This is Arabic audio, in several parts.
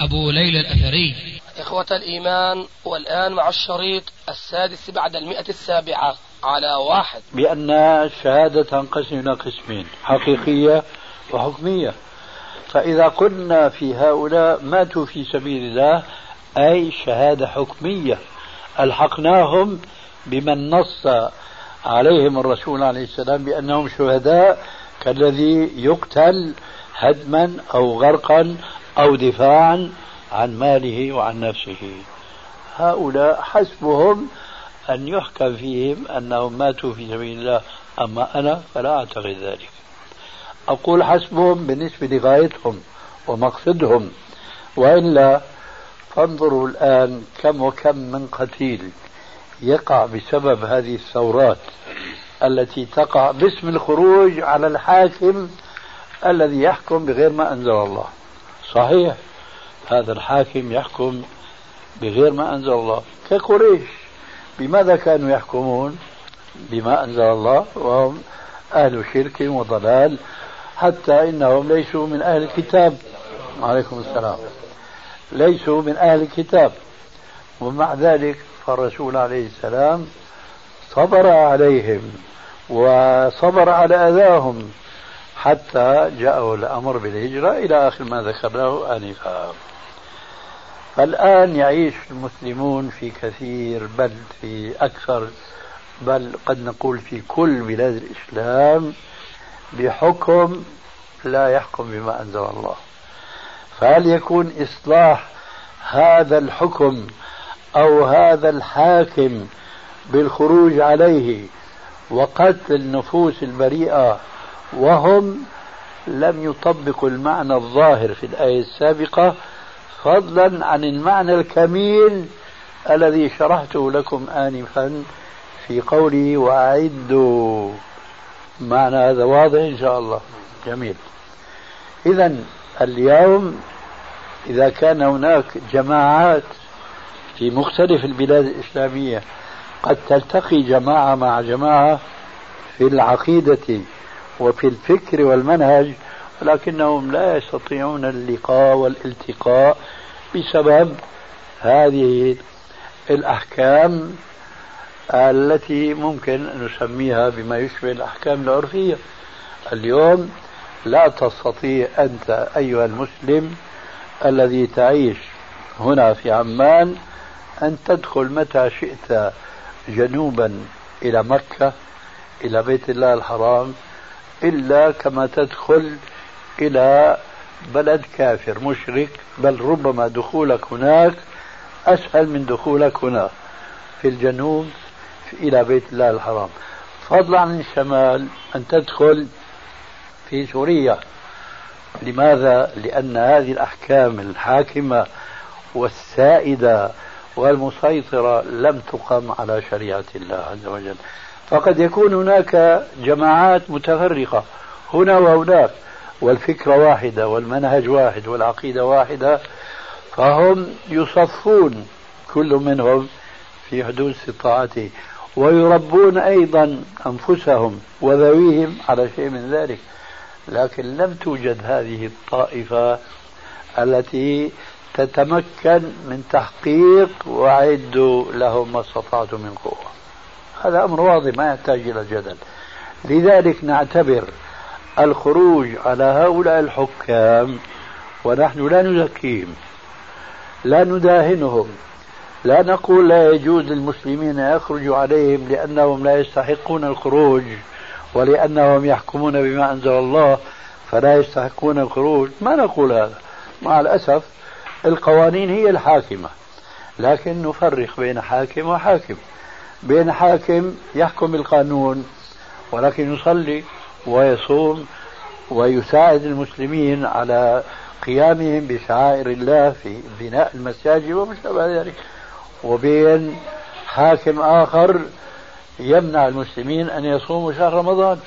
أبو ليلى الأثري. إخوة الإيمان والآن مع الشريط السادس بعد المئة السابعة على واحد. بأن الشهادة تنقسم إلى قسمين حقيقية وحكمية. فإذا قلنا في هؤلاء ماتوا في سبيل الله أي شهادة حكمية ألحقناهم بمن نص عليهم الرسول عليه السلام بأنهم شهداء كالذي يقتل هدما أو غرقا أو دفاعا عن ماله وعن نفسه. هؤلاء حسبهم أن يحكم فيهم أنهم ماتوا في سبيل الله أما أنا فلا أعتقد ذلك. أقول حسبهم بالنسبة لغايتهم ومقصدهم. وإلا فانظروا الآن كم وكم من قتيل يقع بسبب هذه الثورات التي تقع باسم الخروج على الحاكم الذي يحكم بغير ما أنزل الله. صحيح. هذا الحاكم يحكم بغير ما أنزل الله. كقريش بماذا كانوا يحكمون؟ بما أنزل الله وهم أهل شرك وضلال حتى إنهم ليسوا من أهل الكتاب. عليكم السلام. ليسوا من أهل الكتاب. ومع ذلك فالرسول عليه السلام صبر عليهم وصبر على أذاهم. حتى جاءه الأمر بالهجرة إلى آخر ما ذكرناه آنفا الآن يعيش المسلمون في كثير بل في أكثر بل قد نقول في كل بلاد الإسلام بحكم لا يحكم بما أنزل الله. فهل يكون إصلاح هذا الحكم أو هذا الحاكم بالخروج عليه وقتل النفوس البريئة وهم لم يطبقوا المعنى الظاهر في الآية السابقة فضلا عن المعنى الكميل الذي شرحته لكم آنفا في قوله وأعدوا. معنى هذا واضح إن شاء الله. جميل. إذا اليوم إذا كان هناك جماعات في مختلف البلاد الإسلامية قد تلتقي جماعة مع جماعة في العقيدة وفي الفكر والمنهج ولكنهم لا يستطيعون اللقاء والالتقاء بسبب هذه الأحكام التي ممكن أن نسميها بما يشبه الأحكام العرفية. اليوم لا تستطيع أنت أيها المسلم الذي تعيش هنا في عمان أن تدخل متى شئت جنوبا إلى مكة إلى بيت الله الحرام إلا كما تدخل إلى بلد كافر مشرك بل ربما دخولك هناك أسهل من دخولك هنا في الجنوب إلى بيت الله الحرام. فضلا عن الشمال أن تدخل في سوريا. لماذا؟ لأن هذه الأحكام الحاكمة والسائدة والمسيطرة لم تقم على شريعة الله عز وجل. فقد يكون هناك جماعات متفرقة هنا وهناك والفكرة واحدة والمنهج واحد والعقيدة واحدة فهم يصفون كل منهم في حدود استطاعته ويربون أيضا أنفسهم وذويهم على شيء من ذلك. لكن لم توجد هذه الطائفة التي تتمكن من تحقيق وأعدوا لهم ما استطعتم من قوة. هذا أمر واضح ما يحتاج إلى جدل. لذلك نعتبر الخروج على هؤلاء الحكام ونحن لا نزكيهم لا نداهنهم لا نقول لا يجوز للمسلمين أن يخرجوا عليهم لأنهم لا يستحقون الخروج ولأنهم يحكمون بما أنزل الله فلا يستحقون الخروج. ما نقول هذا. مع الأسف القوانين هي الحاكمة لكن نفرق بين حاكم وحاكم. بين حاكم يحكم بالقانون ولكن يصلي ويصوم ويساعد المسلمين على قيامهم بشعائر الله في بناء المساجد وما شابه ذلك. وبين حاكم آخر يمنع المسلمين أن يصوموا شهر رمضان.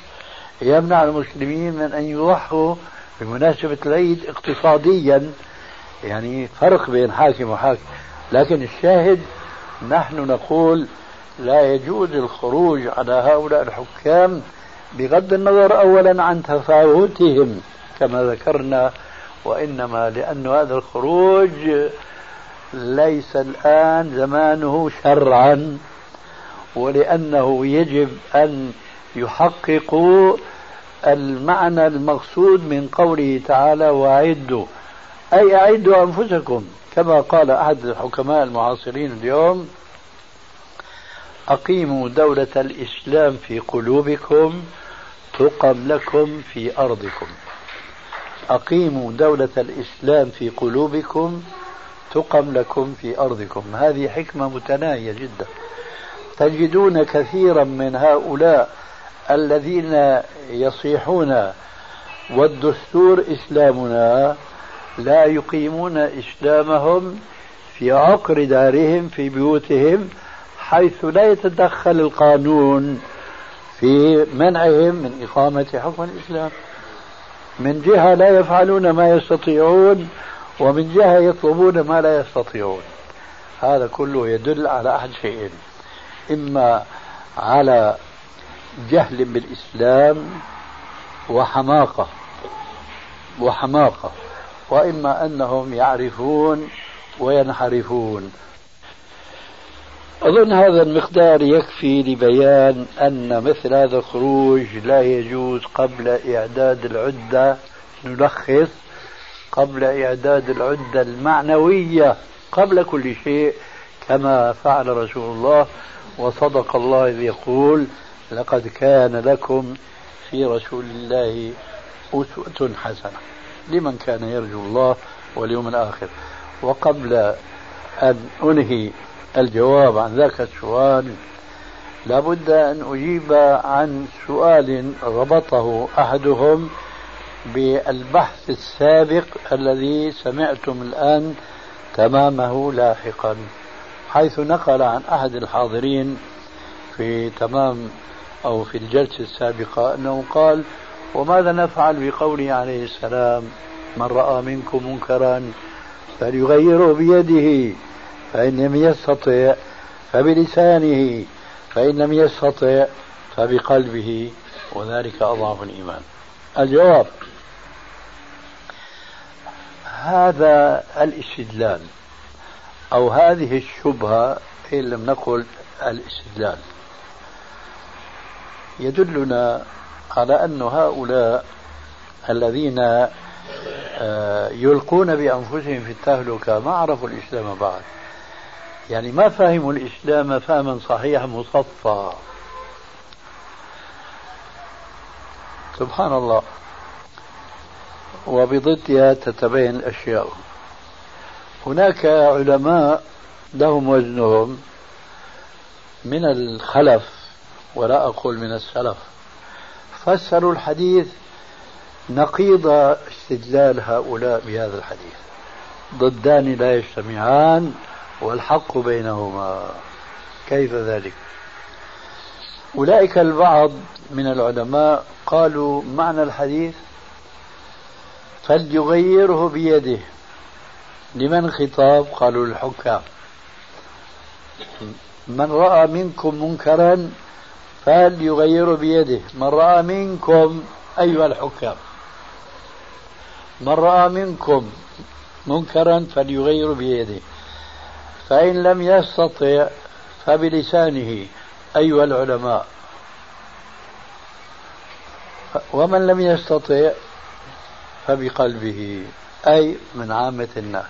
يمنع المسلمين من أن يضحوا بمناسبة العيد اقتصاديا. يعني فرق بين حاكم وحاكم. لكن الشاهد نحن نقول لا يجوز الخروج على هؤلاء الحكام بغض النظر اولا عن تفاوتهم كما ذكرنا وإنما لأن هذا الخروج ليس الآن زمانه شرعا ولأنه يجب أن يحققوا المعنى المقصود من قوله تعالى وأعدوا أي أعدوا أنفسكم كما قال أحد الحكماء المعاصرين اليوم أقيموا دولة الإسلام في قلوبكم تقم لكم في أرضكم. أقيموا دولة الإسلام في قلوبكم تقم لكم في أرضكم. هذه حكمة متناهية جدا. تجدون كثيرا من هؤلاء الذين يصيحون والدستور إسلامنا لا يقيمون إسلامهم في عقر دارهم في بيوتهم حيث لا يتدخل القانون في منعهم من إقامة حكم الإسلام. من جهة لا يفعلون ما يستطيعون ومن جهة يطلبون ما لا يستطيعون. هذا كله يدل على أحد شيئين إما على جهل بالإسلام وحماقة وحماقة وإما أنهم يعرفون وينحرفون. أظن هذا المقدار يكفي لبيان أن مثل هذا الخروج لا يجوز قبل إعداد العدة نلخص قبل إعداد العدة المعنوية قبل كل شيء كما فعل رسول الله. وصدق الله إذ يقول لقد كان لكم في رسول الله أسوة حسنة. لمن كان يرجو الله واليوم الآخر. وقبل أن أنهي الجواب عن ذاك السؤال لابد أن أجيب عن سؤال ربطه أحدهم بالبحث السابق الذي سمعتم الآن تمامه لاحقا حيث نقل عن أحد الحاضرين في تمام أو في الجلسة السابقة أنه قال وماذا نفعل بقوله عليه السلام؟ من رأى منكم منكرا فليغيره بيده. فإن لم يستطع فبلسانه فإن لم يستطع فبقلبه وذلك أضعف الإيمان. الجواب هذا الاستدلال أو هذه الشبهة إن لم نقل الاستدلال يدلنا على أن هؤلاء الذين آه، يلقون بأنفسهم في التهلكة ما عرفوا الإسلام بعد. يعني ما فهموا الإسلام فهما صحيحا مصفى. سبحان الله. وبضدها تتبين الأشياء. هناك علماء لهم وزنهم من الخلف ولا أقول من السلف. فسروا الحديث نقيض استدلال هؤلاء بهذا الحديث. ضدان لا يجتمعان. والحق بينهما. كيف ذلك؟ أولئك البعض من العلماء قالوا معنى الحديث فليغيره بيده. لمن خطاب؟ قالوا للحكام. من رأى منكم منكرا فليغيره بيده. من رأى منكم أيها الحكام. من رأى منكم منكرا فليغيره بيده. فإن لم يستطع فبلسانه أيها العلماء. ومن لم يستطع فبقلبه أي من عامة الناس.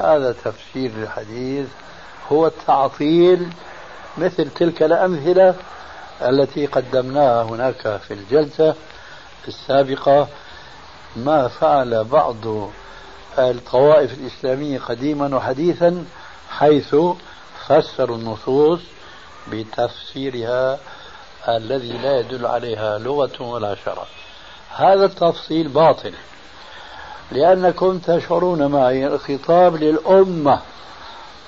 هذا تفسير الحديث هو التعطيل مثل تلك الأمثلة التي قدمناها هناك في الجلسة السابقة. ما فعل بعض الطوائف الإسلامية قديما وحديثا حيث فسروا النصوص بتفسيرها الذي لا يدل عليها لغة ولا شرع. هذا التفصيل باطل لأنكم تشعرون معي الخطاب للأمة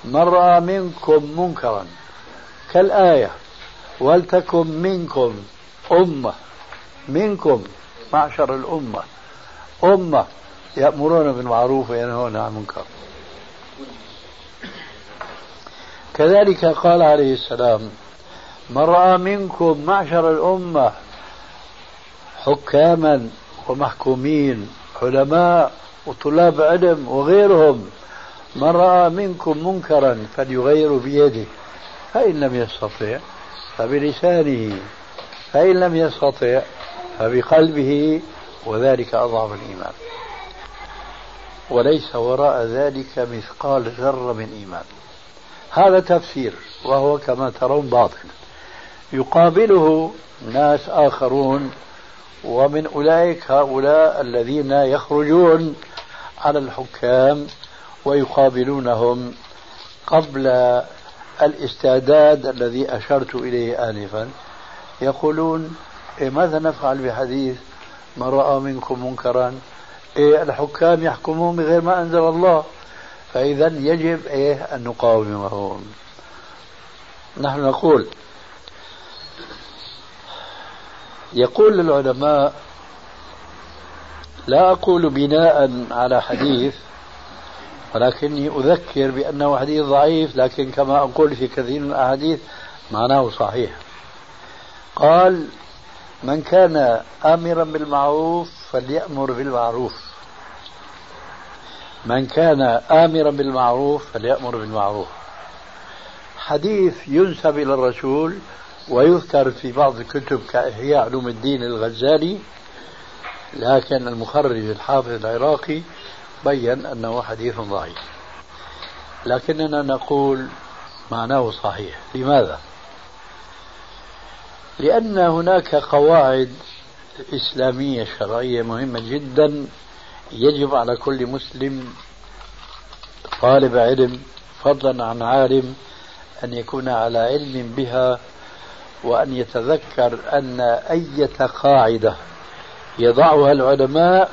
من رأى منكم منكرا كالآية ولتكن منكم أمة منكم معشر الأمة أمة يأمرون بالمعروف وينهون عن المنكر. كذلك قال عليه السلام من رأى منكم معشر الأمة حكاما ومحكومين علماء وطلاب علم وغيرهم من رأى منكم منكرا فليغير بيده فإن لم يستطع فبلسانه فإن لم يستطع فبقلبه وذلك أضعف الإيمان. وليس وراء ذلك مثقال ذرة من إيمان. هذا تفسير وهو كما ترون باطل يقابله ناس آخرون ومن أولئك هؤلاء الذين يخرجون على الحكام ويقابلونهم قبل الاستعداد الذي أشرت إليه آنفا. يقولون إيه ماذا نفعل بحديث من رأى منكم منكرا إيه الحكام يحكمون بغير ما أنزل الله؟ فإذا يجب إيه أن نقاومهم نحن نقول يقول العلماء لا أقول بناء على حديث ولكني أذكر بأنه حديث ضعيف لكن كما أقول في كثير من الأحاديث معناه صحيح. قال من كان آمرا بالمعروف فليأمر بالمعروف. من كان آمرا بالمعروف فليأمر بالمعروف. حديث ينسب إلى الرسول ويذكر في بعض الكتب كإحياء علوم الدين الغزالي لكن المخرج الحافظ العراقي بين أنه حديث ضعيف. لكننا نقول معناه صحيح. لماذا؟ لأن هناك قواعد إسلامية شرعية مهمة جدا يجب على كل مسلم طالب علم فضلا عن عالم أن يكون على علم بها وأن يتذكر أن أية قاعدة يضعها العلماء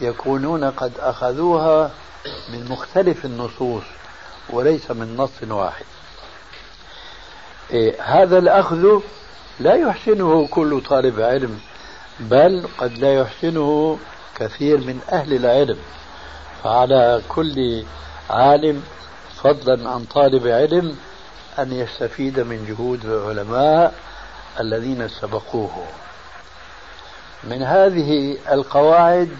يكونون قد أخذوها من مختلف النصوص وليس من نص واحد. إيه هذا الأخذ لا يحسنه كل طالب علم بل قد لا يحسنه كثير من أهل العلم فعلى كل عالم فضلا عن طالب علم أن يستفيد من جهود العلماء الذين سبقوه. من هذه القواعد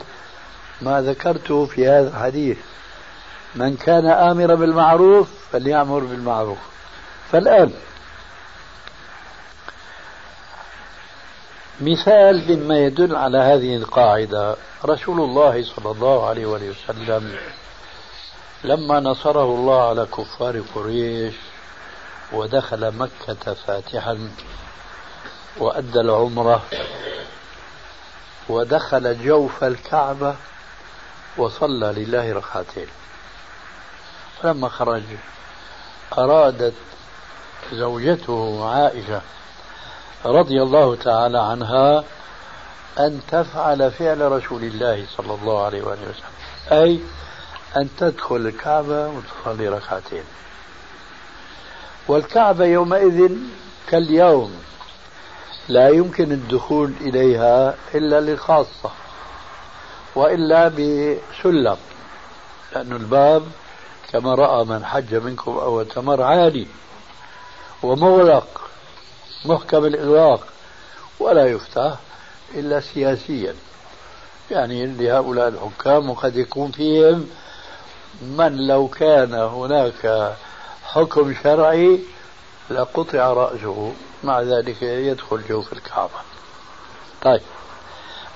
ما ذكرته في هذا الحديث. من كان آمرا بالمعروف فليأمر بالمعروف. فالآن مثال مما يدل على هذه القاعدة. رسول الله صلى الله عليه وسلم لما نصره الله على كفار قريش ودخل مكة فاتحا وأدى العمرة ودخل جوف الكعبة وصلى لله ركعتين. فلما خرج أرادت زوجته عائشة رضي الله تعالى عنها أن تفعل فعل رسول الله صلى الله عليه وآله وسلم. أي أن تدخل الكعبة وتصلي ركعتين. والكعبة يومئذ كاليوم لا يمكن الدخول إليها إلا للخاصة وإلا بسلم لأن الباب كما رأى من حج منكم أو تمر عالي ومغلق. محكم الإغلاق ولا يفتح إلا سياسيا. يعني لهؤلاء الحكام وقد يكون فيهم من لو كان هناك حكم شرعي لقطع رأسه مع ذلك يدخل جوف الكعبة. طيب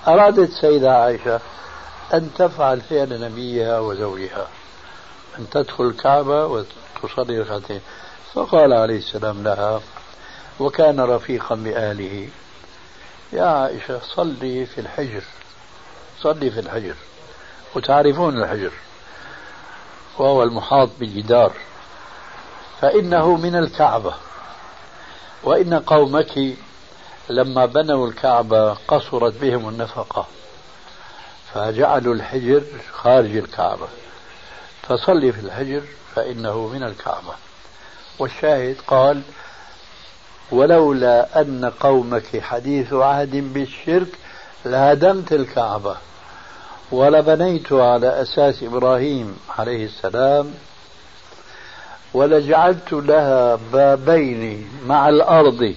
أرادت سيدة عائشة أن تفعل فعل نبيها وزوجها أن تدخل الكعبة وتصلي ركعتين. فقال عليه السلام لها وكان رفيقا بأهله يا عائشة صلي في الحجر. صلي في الحجر. وتعرفون الحجر. وهو المحاط بالجدار. فإنه من الكعبة. وإن قومك لما بنوا الكعبة قصرت بهم النفقة. فجعلوا الحجر خارج الكعبة. فصلي في الحجر فإنه من الكعبة. والشاهد قال ولولا أن قومك حديث عهد بالشرك لهدمت الكعبة. ولبنيت على أساس إبراهيم عليه السلام ولجعلت لها بابين مع الأرض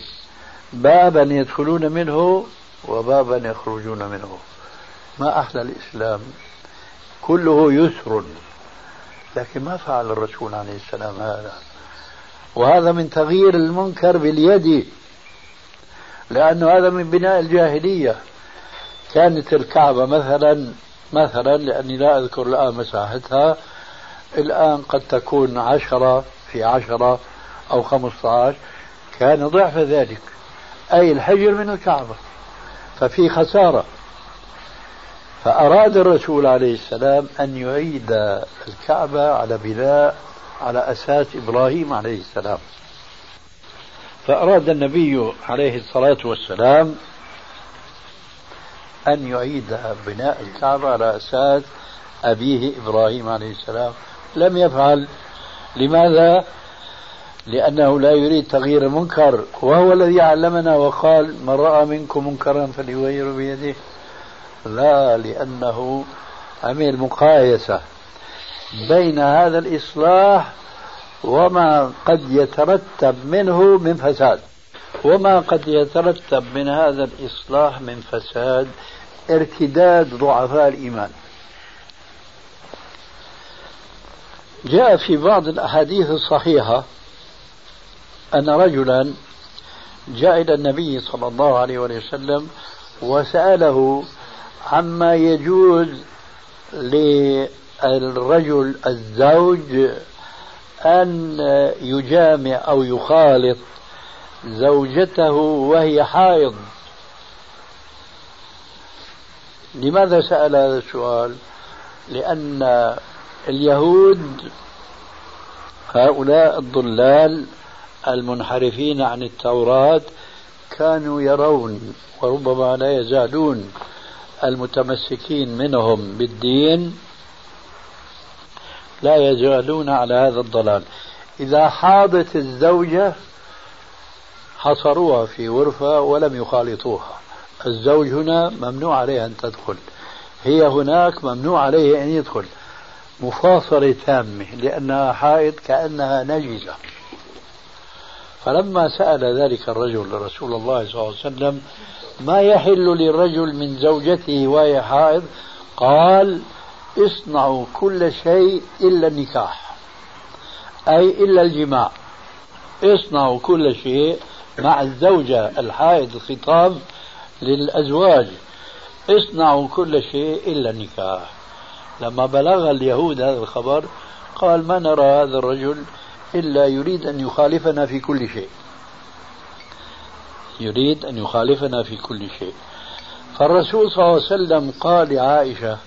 بابا يدخلون منه وبابا يخرجون منه. ما أحلى الإسلام كله يسر لكن ما فعل الرسول عليه السلام هذا. وهذا من تغيير المنكر باليد لأنه هذا من بناء الجاهلية. كانت الكعبة مثلا مثلا لأني لا أذكر الآن مساحتها الآن قد تكون عشرة في عشرة أو خمسة عشر كان ضعف ذلك. أي الحجر من الكعبة ففي خسارة. فأراد الرسول عليه السلام أن يعيد الكعبة على بناء على أساس إبراهيم عليه السلام. فأراد النبي عليه الصلاة والسلام أن يعيد بناء الكعبة على أساس أبيه إبراهيم عليه السلام. لم يفعل. لماذا؟ لأنه لا يريد تغيير المنكر وهو الذي علمنا وقال من رأى منكم منكرا فليغير بيده. لا لأنه عمل مقايسة بين هذا الإصلاح وما قد يترتب منه من فساد. وما قد يترتب من هذا الإصلاح من فساد ارتداد ضعفاء الإيمان. جاء في بعض الأحاديث الصحيحة أن رجلا جاء إلى النبي صلى الله عليه وسلم وسأله عما يجوز للرجل الزوج أن يجامع أو يخالط زوجته وهي حائض لماذا سأل هذا السؤال؟ لأن اليهود هؤلاء الضلال المنحرفين عن التوراة كانوا يرون وربما لا يزالون المتمسكين منهم بالدين لا يزالون على هذا الضلال. إذا حاضت الزوجة حصروها في غرفة ولم يخالطوها. الزوج هنا ممنوع عليه أن تدخل. هي هناك ممنوع عليه أن يدخل. مفاصلة تامة لأنها حائض كأنها نجسة. فلما سأل ذلك الرجل رسول الله صلى الله عليه وسلم ما يحل للرجل من زوجته وهي حائض؟ قال اصنعوا كل شيء إلا النكاح أي إلا الجماع. اصنعوا كل شيء مع الزوجة الحائض خطاب للأزواج. اصنعوا كل شيء إلا النكاح. لما بلغ اليهود هذا الخبر قال ما نرى هذا الرجل إلا يريد أن يخالفنا في كل شيء. يريد أن يخالفنا في كل شيء. فالرسول صلى الله عليه وسلم قال لعائشة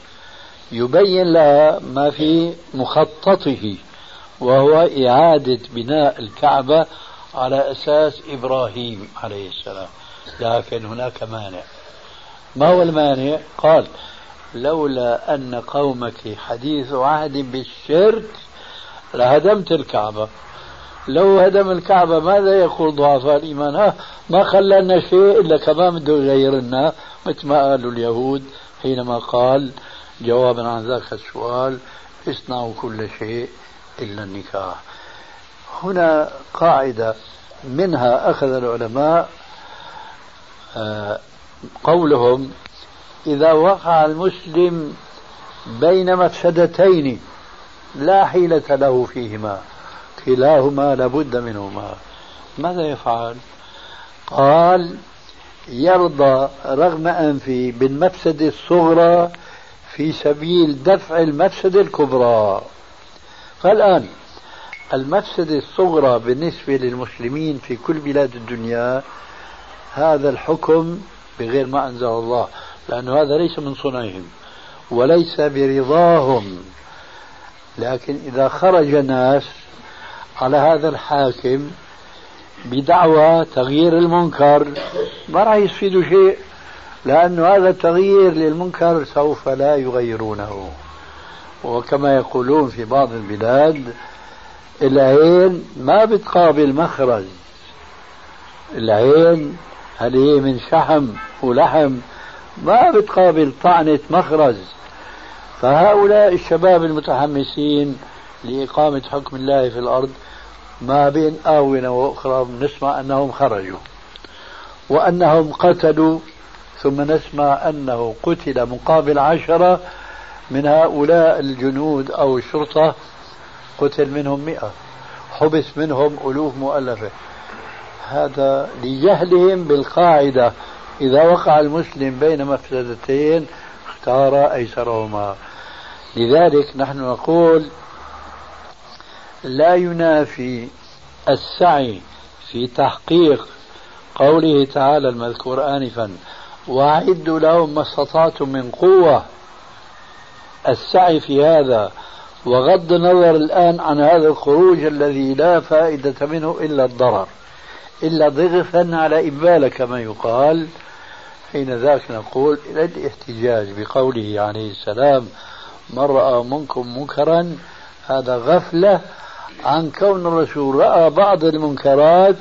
يبين لها ما في مخططه وهو إعادة بناء الكعبة على أساس إبراهيم عليه السلام. لكن هناك مانع. ما هو المانع؟ قال لولا أن قومك حديث عهد بالشرك لهدمت الكعبة. لو هدم الكعبة ماذا يقول ضعفاء الإيمان؟ ها ما خلانا شيء إلا كمان بده يغير لنا مثل ما قالوا اليهود حينما قال جوابا عن ذاك السؤال اصنعوا كل شيء إلا النكاح. هنا قاعدة منها أخذ العلماء آه، قولهم إذا وقع المسلم بين مفسدتين لا حيلة له فيهما كلاهما لابد منهما. ماذا يفعل؟ قال يرضى رغم أنفه بالمفسدة الصغرى في سبيل دفع المفسدة الكبرى. فالآن المفسدة الصغرى بالنسبة للمسلمين في كل بلاد الدنيا هذا الحكم بغير ما أنزل الله لأن هذا ليس من صنعهم وليس برضاهم. لكن إذا خرج ناس على هذا الحاكم بدعوى تغيير المنكر ما راح يستفيدوا شيء. لأن هذا التغيير للمنكر سوف لا يغيرونه. وكما يقولون في بعض البلاد العين ما بتقابل مخرج. العين هل هي من شحم ولحم؟ ما بتقابل طعنة مخرج. فهؤلاء الشباب المتحمسين لإقامة حكم الله في الأرض ما بين آونة وأخرى نسمع أنهم خرجوا. وأنهم قتلوا ثم نسمع أنه قتل مقابل عشرة من هؤلاء الجنود أو الشرطة. قتل منهم مئة. حبس منهم ألوف مؤلفة. هذا لجهلهم بالقاعدة. إذا وقع المسلم بين مفسدتين اختار أيسرهما. لذلك نحن نقول لا ينافي السعي في تحقيق قوله تعالى المذكور آنفا وأعدوا لهم ما استطعتم من قوة. السعي في هذا. وغض النظر الآن عن هذا الخروج الذي لا فائدة منه إلا الضرر. إلا ضغثا على إبالة كما يقال. حين ذاك نقول إلى الاحتجاج بقوله عليه السلام من رأى منكم منكرا هذا غفلة عن كون الرسول رأى بعض المنكرات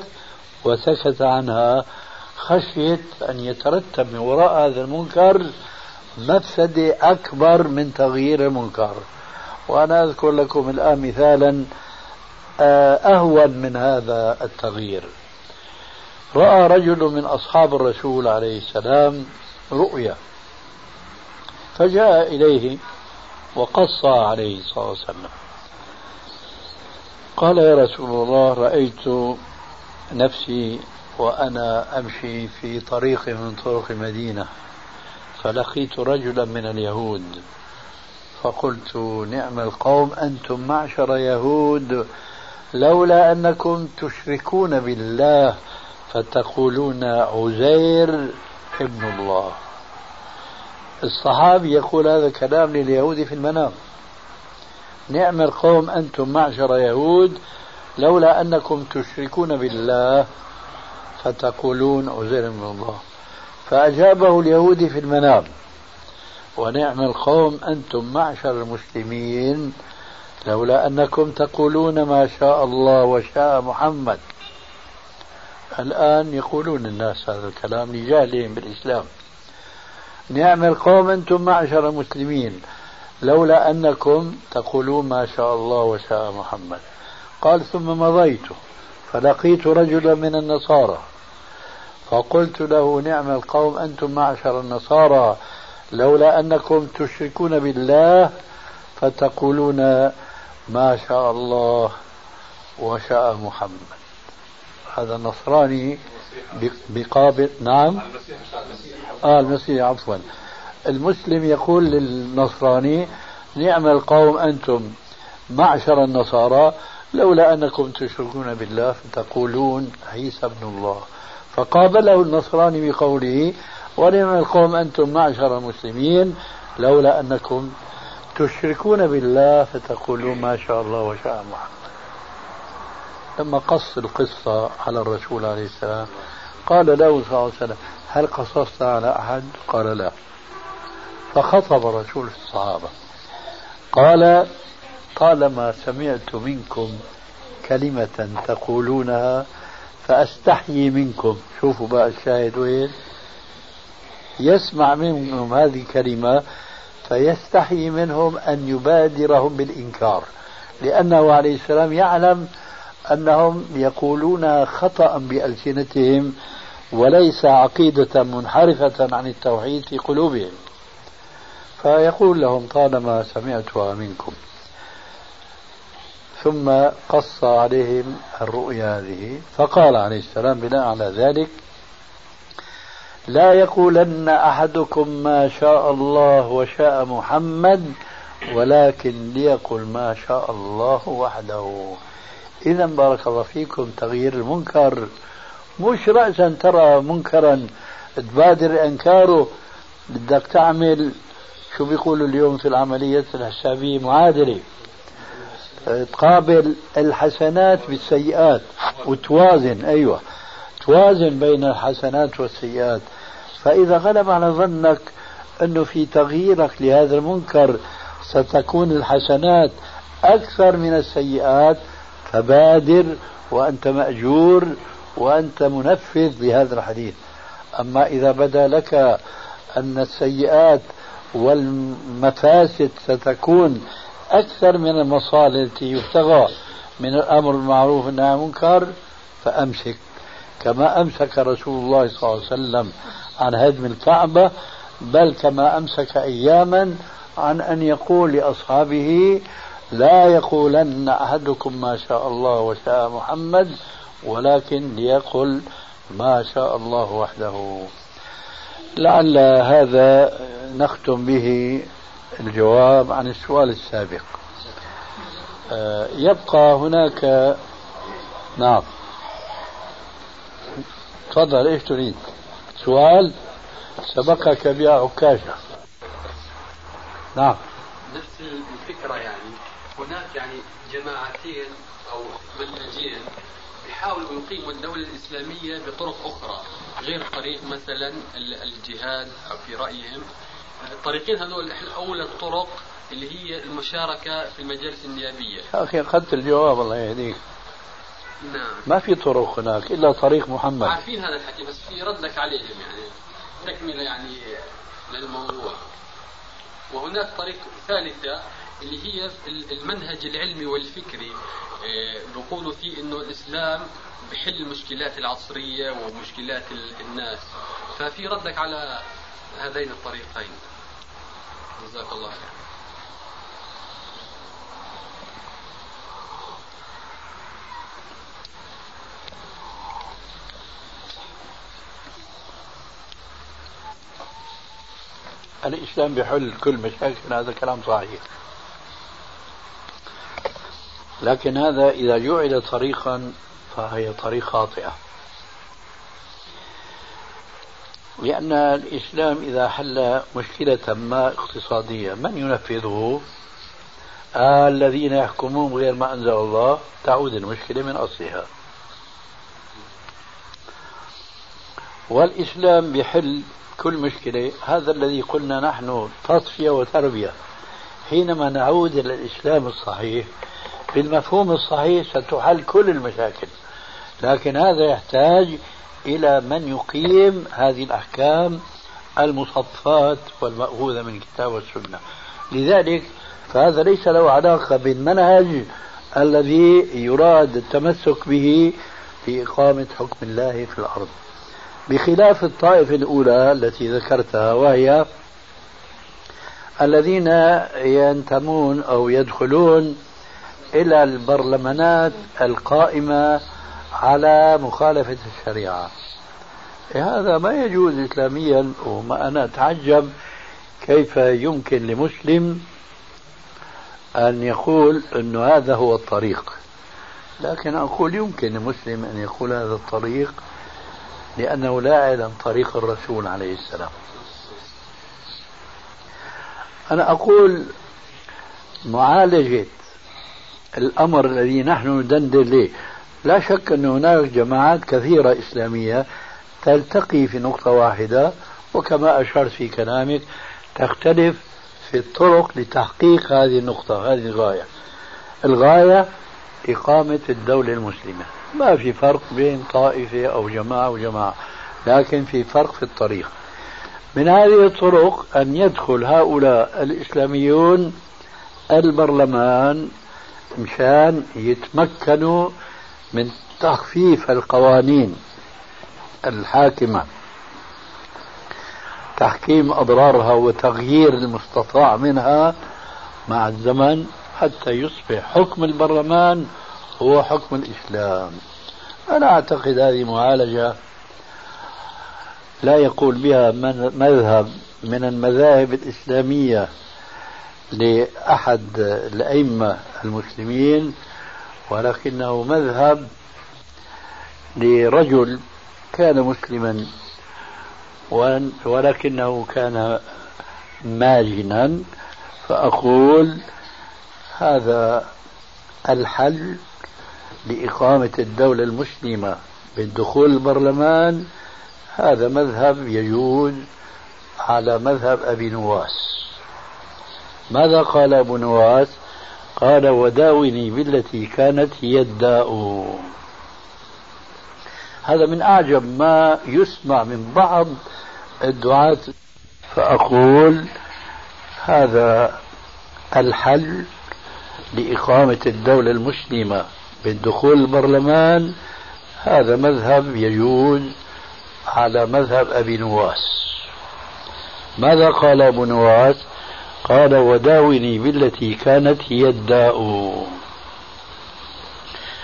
وسكت عنها خشية أن يترتب من وراء هذا المنكر مفسدة أكبر من تغيير المنكر. وأنا أذكر لكم الآن مثالا آه، أهون من هذا التغيير. رأى رجل من أصحاب الرسول عليه السلام رؤيا فجاء إليه وقص عليه عليه وسلم قال يا رسول الله رأيت نفسي وأنا أمشي في طريق من طرق المدينة فلقيت رجلا من اليهود فقلت نعم القوم أنتم معشر يهود لولا أنكم تشركون بالله فتقولون عزير ابن الله. الصحابي يقول هذا كلام لليهود في المنام. نعم القوم أنتم معشر يهود لولا أنكم تشركون بالله فتقولون عزير ابن الله. فأجابه اليهودي في المنام. ونعم القوم أنتم معشر المسلمين لولا أنكم تقولون ما شاء الله وشاء محمد. الآن يقولون الناس هذا الكلام لجهلهم بالإسلام. نعم القوم أنتم معشر المسلمين لولا أنكم تقولون ما شاء الله وشاء محمد. قال ثم مضيت فلقيت رجلا من النصارى. فقلت له نعم القوم أنتم معشر النصارى لولا أنكم تشركون بالله فتقولون ما شاء الله وشاء محمد. هذا النصراني بقابل نعم؟ آه المسيح عفوا. المسلم يقول للنصراني نعم القوم أنتم معشر النصارى لولا أنكم تشركون بالله فتقولون عيسى ابن الله. فقابله النصراني بقوله ونعم القوم أنتم معشر المسلمين لولا أنكم تشركون بالله فتقولون ما شاء الله وشاء محمد لما قص القصة على الرسول عليه السلام قال له صلى الله عليه وسلم هل قصصت على أحد؟ قال لا. فخطب الرسول في الصحابة قال طالما سمعت منكم كلمة تقولونها فأستحيي منكم. شوفوا بقى الشاهد وين. يسمع منهم هذه الكلمة فيستحي منهم أن يبادرهم بالإنكار. لأنه عليه السلام يعلم أنهم يقولون خطأ بألسنتهم وليس عقيدة منحرفة عن التوحيد في قلوبهم. فيقول لهم طالما سمعتها منكم. ثم قص عليهم الرؤيا هذه فقال عليه السلام بناء على ذلك لا يقولن أحدكم ما شاء الله وشاء محمد ولكن ليقل ما شاء الله وحده. اذا بارك الله فيكم تغيير المنكر. مش راسا ترى منكرا تبادر أنكاره. بدك تعمل شو بيقولوا اليوم في العمليات الحسابية؟ معادلة. تقابل الحسنات بالسيئات. وتوازن أيوه. توازن بين الحسنات والسيئات. فإذا غلب على ظنك أنه في تغييرك لهذا المنكر ستكون الحسنات أكثر من السيئات فبادر وأنت مأجور وأنت منفذ لهذا الحديث. أما إذا بدا لك أن السيئات والمفاسد ستكون أكثر من المصالح التي يبتغى من الأمر بالمعروف والنهي عن المنكر فأمسك. كما أمسك رسول الله صلى الله عليه وسلم عن هدم الكعبة بل كما أمسك أياما عن أن يقول لأصحابه لا يقولن أحدكم ما شاء الله وشاء محمد ولكن ليقل ما شاء الله وحده. لعل هذا نختم به الجواب عن السؤال السابق. آه، يبقى هناك نعم. تفضل إيش تريد؟ سؤال سبقك بها عكاشة. نعم. نفس الفكرة يعني. هناك يعني جماعتين أو منهجين يحاولوا يقيموا الدولة الإسلامية بطرق أخرى غير طريق مثلا الجهاد أو في رأيهم. الطريقين هذول أولى الطرق اللي هي المشاركة في المجالس النيابية. يا أخي أخذت الجواب الله يهديك. نعم. ما في طرق هناك إلا طريق محمد. عارفين هذا الحكي بس في ردك عليهم يعني. تكملة يعني للموضوع. وهناك طريق ثالثة اللي هي المنهج العلمي والفكري آه، بيقولوا فيه إنه الإسلام بحل المشكلات العصرية ومشكلات الناس. ففي ردك على هذين الطريقين. جزاك الله خير الإسلام بحل كل مشاكل هذا كلام صحيح. لكن هذا إذا جعل طريقا فهي طريق خاطئة. لأن الإسلام إذا حل مشكلة ما اقتصادية من ينفذه؟ آه الذين يحكمون غير ما أنزل الله تعود المشكلة من أصلها. والإسلام بحل كل مشكلة هذا الذي قلنا نحن تصفية وتربية. حينما نعود إلى الإسلام الصحيح بالمفهوم الصحيح ستحل كل المشاكل لكن هذا يحتاج إلى من يقيم هذه الأحكام المصفات والمأخوذة من الكتاب والسنة. لذلك فهذا ليس له علاقة بالمنهج الذي يراد التمسك به في إقامة حكم الله في الأرض. بخلاف الطائفة الأولى التي ذكرتها وهي الذين ينتمون أو يدخلون إلى البرلمانات القائمة على مخالفة الشريعة. هذا ما يجوز إسلاميا وما أنا أتعجب كيف يمكن لمسلم أن يقول أن هذا هو الطريق. لكن أقول يمكن لمسلم أن يقول هذا الطريق لأنه لا يعلم طريق الرسول عليه السلام. أنا أقول معالجة الأمر الذي نحن ندندن له لا شك أن هناك جماعات كثيرة إسلامية تلتقي في نقطة واحدة وكما أشرت في كلامك تختلف في الطرق لتحقيق هذه النقطة هذه الغاية. الغاية إقامة الدولة المسلمة. ما في فرق بين طائفة أو جماعة وجماعة لكن في فرق في الطريق. من هذه الطرق أن يدخل هؤلاء الإسلاميون البرلمان مشان يتمكنوا من تخفيف القوانين الحاكمة. تحكيم أضرارها وتغيير المستطاع منها مع الزمن حتى يصبح حكم البرلمان هو حكم الإسلام. أنا أعتقد هذه معالجة لا يقول بها مذهب من المذاهب الإسلامية. لأحد الأئمة المسلمين ولكنه مذهب لرجل كان مسلما ولكنه كان ماجنا. فأقول هذا الحل لإقامة الدولة المسلمة بالدخول البرلمان. هذا مذهب يجوز على مذهب أبي نواس. ماذا قال أبو نواس؟ قال وداوني بالتي كانت هي الداء. هذا من أعجب ما يسمع من بعض الدعاة. فأقول هذا الحل لإقامة الدولة المسلمة بالدخول البرلمان. هذا مذهب يجوز على مذهب أبي نواس. ماذا قال أبو نواس؟ قال وداوني بالتي كانت هي الداء.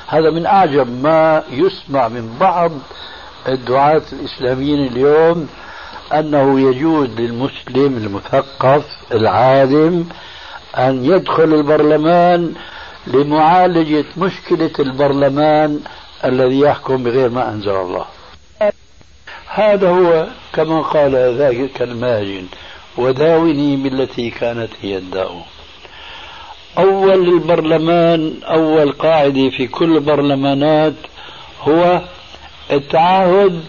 هذا من أعجب ما يسمع من بعض الدعاة الإسلاميين اليوم أنه يجوز للمسلم المثقف العالم أن يدخل البرلمان لمعالجة مشكلة البرلمان الذي يحكم بغير ما أنزل الله. هذا هو كما قال ذلك الماجن وداوني بالتي كانت هي الداء. أول البرلمان أول قاعدة في كل البرلمانات هو التعهد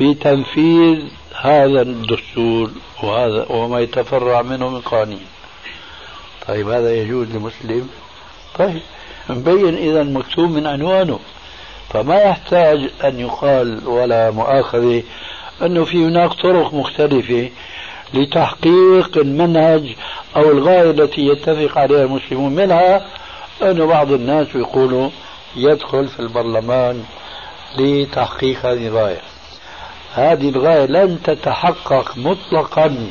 بتنفيذ هذا الدستور وهذا وما يتفرع منه من قوانين. طيب هذا يجوز لمسلم؟ طيب مبين إذا مكتوب من عنوانه. فما يحتاج أن يقال ولا مؤاخذة أنه في هناك طرق مختلفة لتحقيق المنهج أو الغاية التي يتفق عليها المسلمون منها أن بعض الناس يقولوا يدخل في البرلمان لتحقيق هذه الغاية. هذه الغاية لن تتحقق مطلقا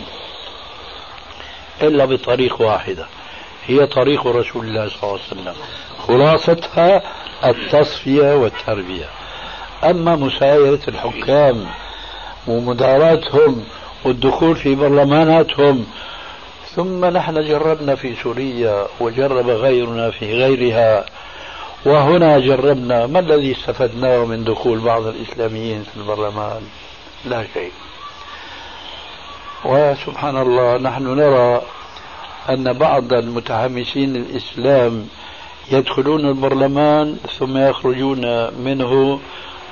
إلا بطريق واحدة هي طريق رسول الله صلى الله عليه وسلم خلاصتها التصفية والتربية. أما مسايرة الحكام ومداراتهم والدخول في برلماناتهم. ثم نحن جربنا في سوريا وجرب غيرنا في غيرها. وهنا جربنا ما الذي استفدناه من دخول بعض الإسلاميين في البرلمان؟ لا شيء. وسبحان الله نحن نرى أن بعض المتحمسين للإسلام يدخلون البرلمان ثم يخرجون منه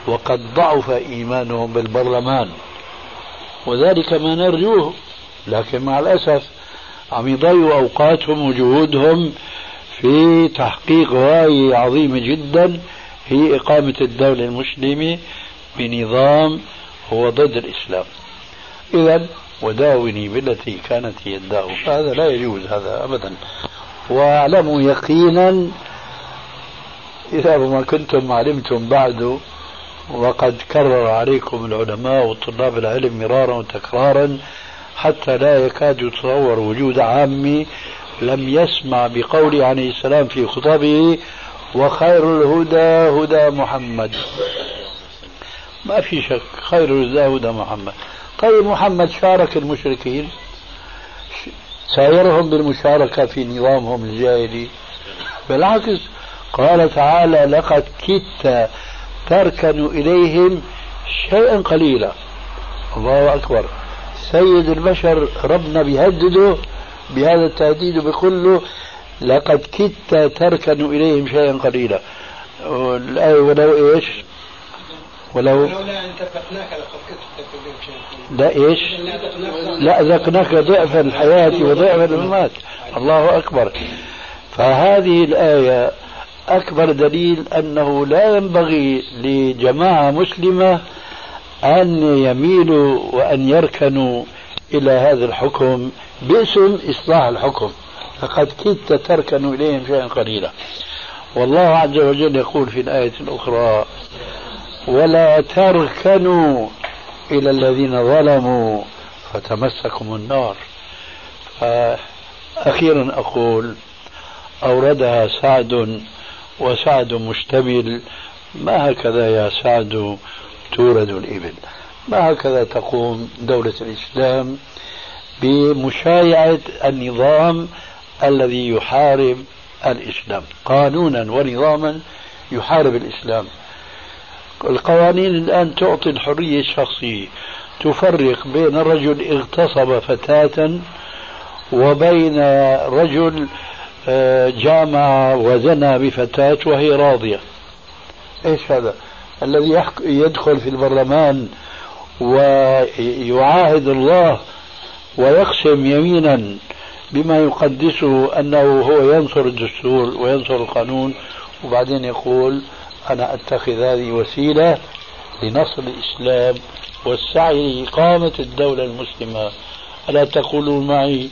وقد ضعف إيمانهم بالبرلمان. وذلك ما نرجوه. لكن مع الأسف عم يضيعوا أوقاتهم وجهودهم في تحقيق غاية عظيمة جدا هي إقامة الدولة المسلمة بنظام هو ضد الإسلام. إذا وداوني بالتي كانت هي الداء هذا لا يجوز هذا أبدا. واعلموا يقينا إذا ما كنتم علمتم بعد وقد كرر عليكم العلماء وطلاب العلم مرارا وتكرارا حتى لا يكاد يتصور وجود عامي لم يسمع بقول عليه السلام في خطبه وخير الهدى هدى محمد. ما في شك خير الهدى هدى محمد. طيب محمد شارك المشركين؟ سايرهم بالمشاركة في نظامهم الجاهلي. بالعكس قال تعالى لقد كدت تركن إليهم شيئا قليلا. الله أكبر. سيد البشر ربنا بيهدده بهذا التهديد وبيقول له لقد كدت تركن إليهم شيئا قليلا. الآية ولو إيش؟ ولو لولا أن ثبتناك لقد كدت لا إيش؟ لا ذقناك ضعف الحياة وضعف الممات الله أكبر. فهذه الآية أكبر دليل أنه لا ينبغي لجماعة مسلمة أن يميلوا وأن يركنوا إلى هذا الحكم باسم إصلاح الحكم. فقد كدت تركن إليهم شيئا قليلا. والله عز وجل يقول في الآية الأخرى ولا تركنوا إلى الذين ظلموا فتمسكم النار. فأخيرا أقول أوردها سعد وسعد مشتمل ما هكذا يا سعد تورد الإبل؟ ما هكذا تقوم دولة الإسلام بمشايعة النظام الذي يحارب الإسلام؟ قانونا ونظاما يحارب الإسلام. القوانين الآن تعطي الحرية الشخصية تفرق بين رجل اغتصب فتاة وبين رجل جامع وزنى بفتاة وهي راضية. إيش هذا؟ الذي يدخل في البرلمان ويعاهد الله ويقسم يمينا بما يقدسه أنه هو ينصر الدستور وينصر القانون وبعدين يقول أنا أتخذ هذه وسيلة لنصر الإسلام والسعي لإقامة الدولة المسلمة. ألا تقولون معي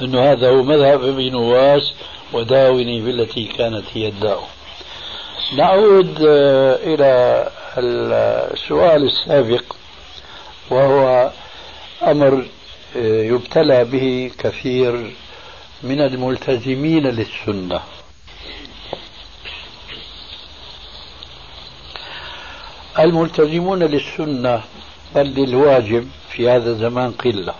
أن هذا هو مذهب ابن نواس وداوني بالتي كانت هي الداء. نعود آه، إلى السؤال السابق وهو أمر آه، يبتلى به كثير من الملتزمين للسنة. الملتزمون للسنة بل للواجب في هذا الزمان قلة.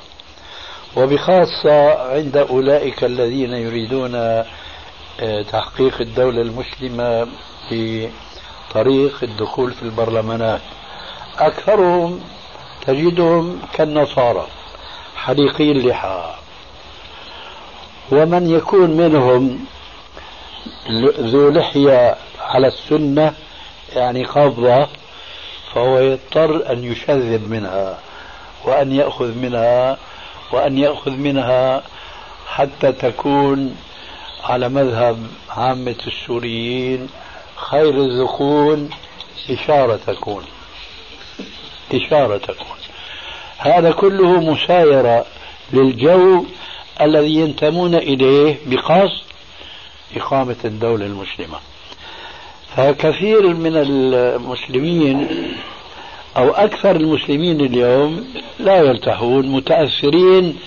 وبخاصة عند أولئك الذين يريدون آه، تحقيق الدولة المسلمة بطريق الدخول في البرلمانات. أكثرهم تجدهم كالنصارى حليقي اللحى. ومن يكون منهم ذو لحية على السنة يعني قبضة فهو يضطر أن يشذب منها وأن يأخذ منها وأن يأخذ منها حتى تكون على مذهب عامة السوريين خير الذقون إشارة تكون. إشارة تكون. هذا كله مسايرة للجو الذي ينتمون إليه بقصد إقامة الدولة المسلمة. فكثير من المسلمين أو أكثر المسلمين اليوم لا يرتاحون متأثرين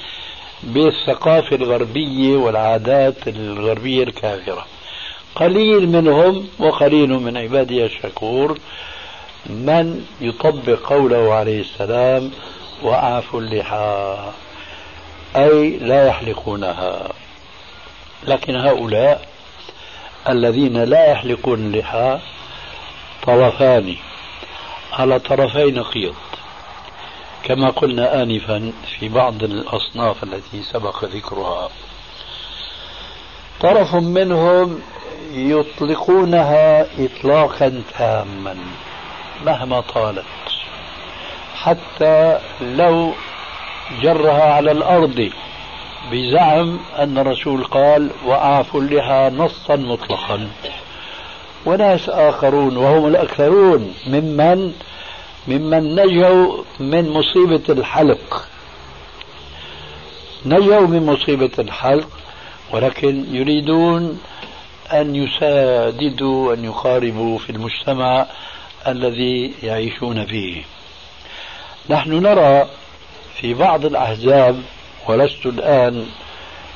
بالثقافة الغربية والعادات الغربية الكافرة. قليل منهم وقليل من عبادي الشكور من يطبق قوله عليه السلام وأعفوا اللحى أي لا يحلقونها. لكن هؤلاء الذين لا يحلقون اللحى طرفان على طرفي نقيض كما قلنا آنفا في بعض الأصناف التي سبق ذكرها. طرف منهم يطلقونها إطلاقا تاما مهما طالت. حتى لو جرها على الأرض بزعم أن الرسول قال وأعفوا اللحى نصا مطلقا. وناس آخرون وهم الأكثرون ممن ممن نجوا من مصيبة الحلق. نجوا من مصيبة الحلق ولكن يريدون أن يساددوا أن يقاربوا في المجتمع الذي يعيشون فيه. نحن نرى في بعض الأحزاب ولست الآن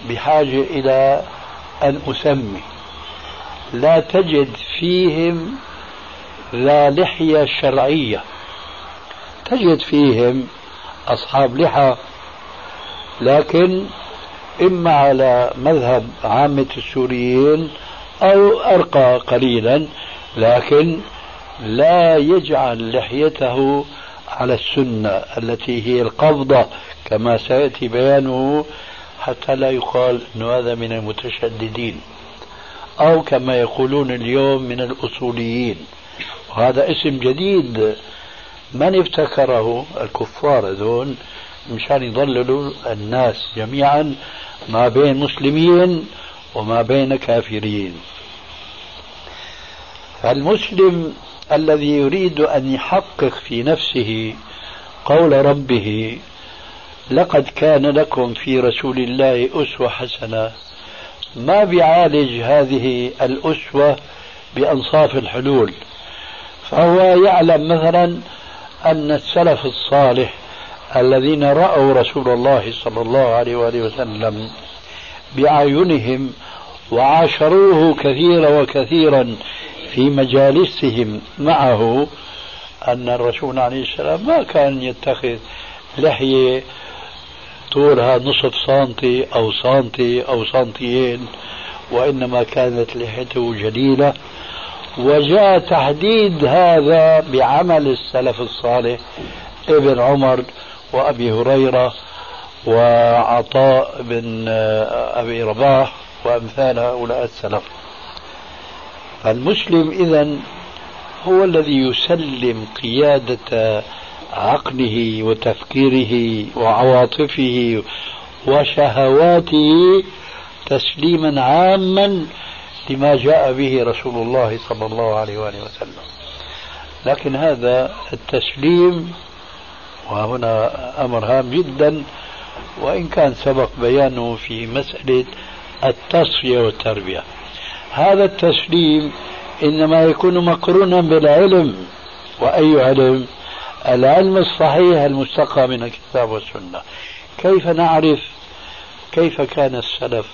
بحاجة إلى أن أسمي لا تجد فيهم ذا لحية شرعية. تجد فيهم أصحاب لحى لكن إما على مذهب عامة السوريين أو أرقى قليلا لكن لا يجعل لحيته على السنة التي هي القبضة كما سيأتي بيانه حتى لا يقال أن هذا من المتشددين. أو كما يقولون اليوم من الأصوليين. وهذا اسم جديد من ابتكره الكفار هذول؟ مشان يضللوا الناس جميعا ما بين مسلمين وما بين كافرين. فالمسلم الذي يريد أن يحقق في نفسه قول ربه لقد كان لكم في رسول الله أسوة حسنة ما بيعالج هذه الأسوة بأنصاف الحلول؟ فهو يعلم مثلا أن السلف الصالح الذين رأوا رسول الله صلى الله عليه وآله وسلم بأعينهم وعاشروه كثيرا وكثيرا في مجالسهم معه أن الرسول عليه السلام ما كان يتخذ لحية طولها نصف سنتي أو سنتي أو سنتيين وإنما كانت لحيته جليلة. وجاء تحديد هذا بعمل السلف الصالح ابن عمر وأبي هريرة وعطاء بن أبي رباح وأمثال هؤلاء السلف. المسلم إذا هو الذي يسلم قيادة عقله وتفكيره وعواطفه وشهواته تسليما عاما لما جاء به رسول الله صلى الله عليه وآله وسلم. لكن هذا التسليم وهنا أمر هام جدا وإن كان سبق بيانه في مسألة التصفية والتربية. هذا التسليم إنما يكون مقرونا بالعلم وأي علم؟ العلم الصحيح المستقى من الكتاب والسنة. كيف نعرف كيف كان السلف؟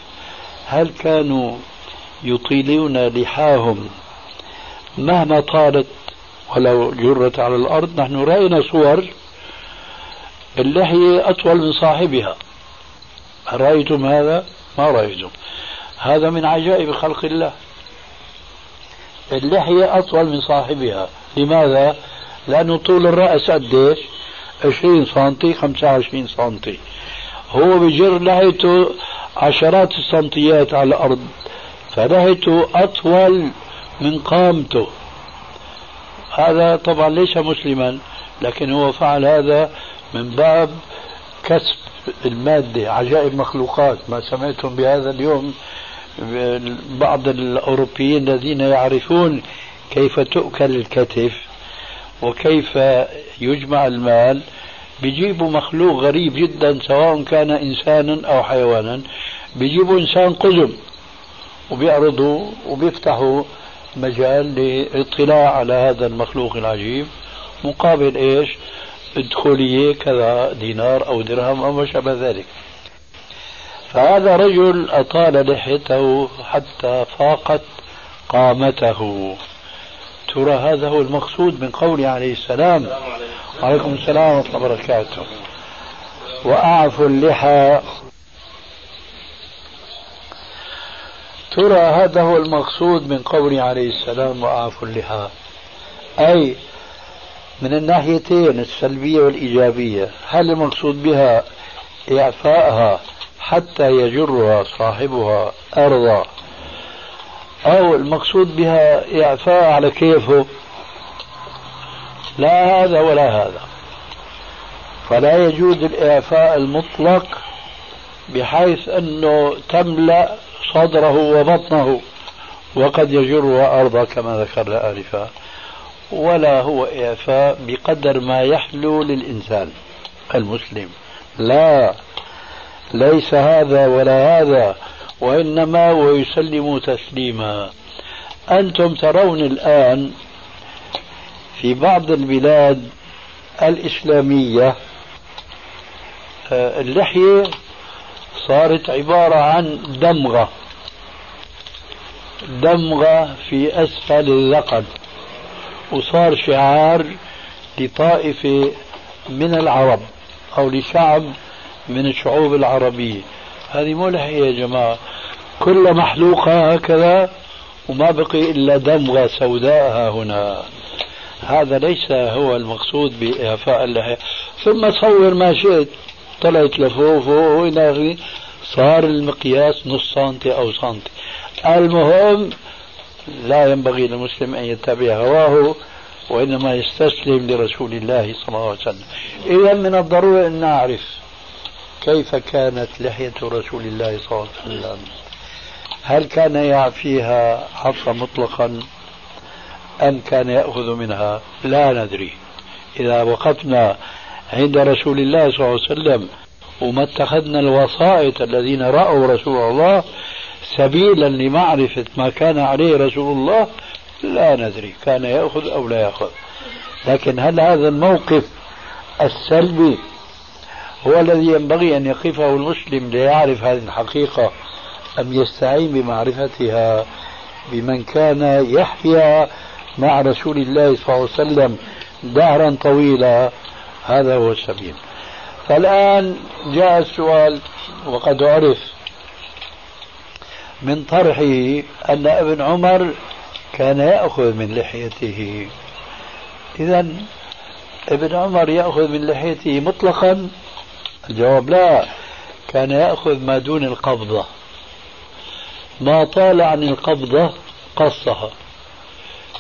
هل كانوا يطيلون لحاهم مهما طالت ولو جرت على الأرض؟ نحن رأينا صور اللحية أطول من صاحبها. رأيتم هذا؟ ما رأيتم. هذا من عجائب خلق الله. اللحية أطول من صاحبها. لماذا؟ لأنه طول الرأس قديش؟ 20 سنتي 25 سنتي. هو بجر لحيته عشرات السنتيات على الأرض فلحيته أطول من قامته. هذا طبعا ليس مسلما لكن هو فعل هذا من باب كسب المادة عجائب مخلوقات. ما سمعتم بهذا اليوم بعض الأوروبيين الذين يعرفون كيف تؤكل الكتف. وكيف يجمع المال بيجيبوا مخلوق غريب جدا سواء كان إنسانا أو حيوانا بيجيبوا إنسان قزم وبيعرضوا وبيفتحوا مجال للاطلاع على هذا المخلوق العجيب مقابل إيش؟ ادخلية كذا دينار أو درهم أو ما شابه ذلك. فهذا رجل أطال لحيته حتى فاقت قامته. ترى هذا هو المقصود من قوله عليه السلام. وعليكم السلام ورحمة الله وبركاته. وأعفوا اللحى. ترى هذا هو المقصود من قوله عليه السلام وأعفوا اللحى. أي من الناحيتين السلبية والإيجابية. هل المقصود بها إعفائها حتى يجرها صاحبها أرضا؟ أو المقصود بها إعفاء على كيفه لا هذا ولا هذا. فلا يجوز الإعفاء المطلق بحيث أنه تملأ صدره وبطنه وقد يجرها أرضا كما ذكرنا آنفا. ولا هو إعفاء بقدر ما يحلو للإنسان المسلم. لا ليس هذا ولا هذا. وإنما ويسلم تسليما. أنتم ترون الآن في بعض البلاد الإسلامية آه، اللحية صارت عبارة عن دمغة. دمغة في أسفل الذقن وصار شعار لطائفة من العرب أو لشعب من الشعوب العربية. هذه مو لحية يا جماعة. كل محلوقة هكذا وما بقي إلا دمغة سوداء ها هنا. هذا ليس هو المقصود بإعفاء اللحية ثم صور ما شئت. طلعت لفوق فوق وإلى آخره. صار المقياس نص سنتي أو سنتي. المهم لا ينبغي للمسلم أن يتبع هواه وإنما يستسلم لرسول الله صلى الله عليه وسلم. إذا من الضروري أن نعرف كيف كانت لحية رسول الله صلى الله عليه وسلم؟ هل كان يعفيها عفا مطلقا؟ أم كان يأخذ منها؟ لا ندري. إذا وقفنا عند رسول الله صلى الله عليه وسلم وما اتخذنا الوسائط الذين رأوا رسول الله سبيلا لمعرفة ما كان عليه رسول الله لا ندري كان يأخذ أو لا يأخذ. لكن هل هذا الموقف السلبي هو الذي ينبغي أن يقفه المسلم ليعرف هذه الحقيقة أم يستعين بمعرفتها بمن كان يحيا مع رسول الله صلى الله عليه وسلم دهرا طويلا. هذا هو السبيل. فالآن جاء السؤال وقد عرف من طرحه أن ابن عمر كان يأخذ من لحيته. إذا ابن عمر يأخذ من لحيته مطلقا؟ الجواب لا كان يأخذ ما دون القبضة. ما طال عن القبضة قصها.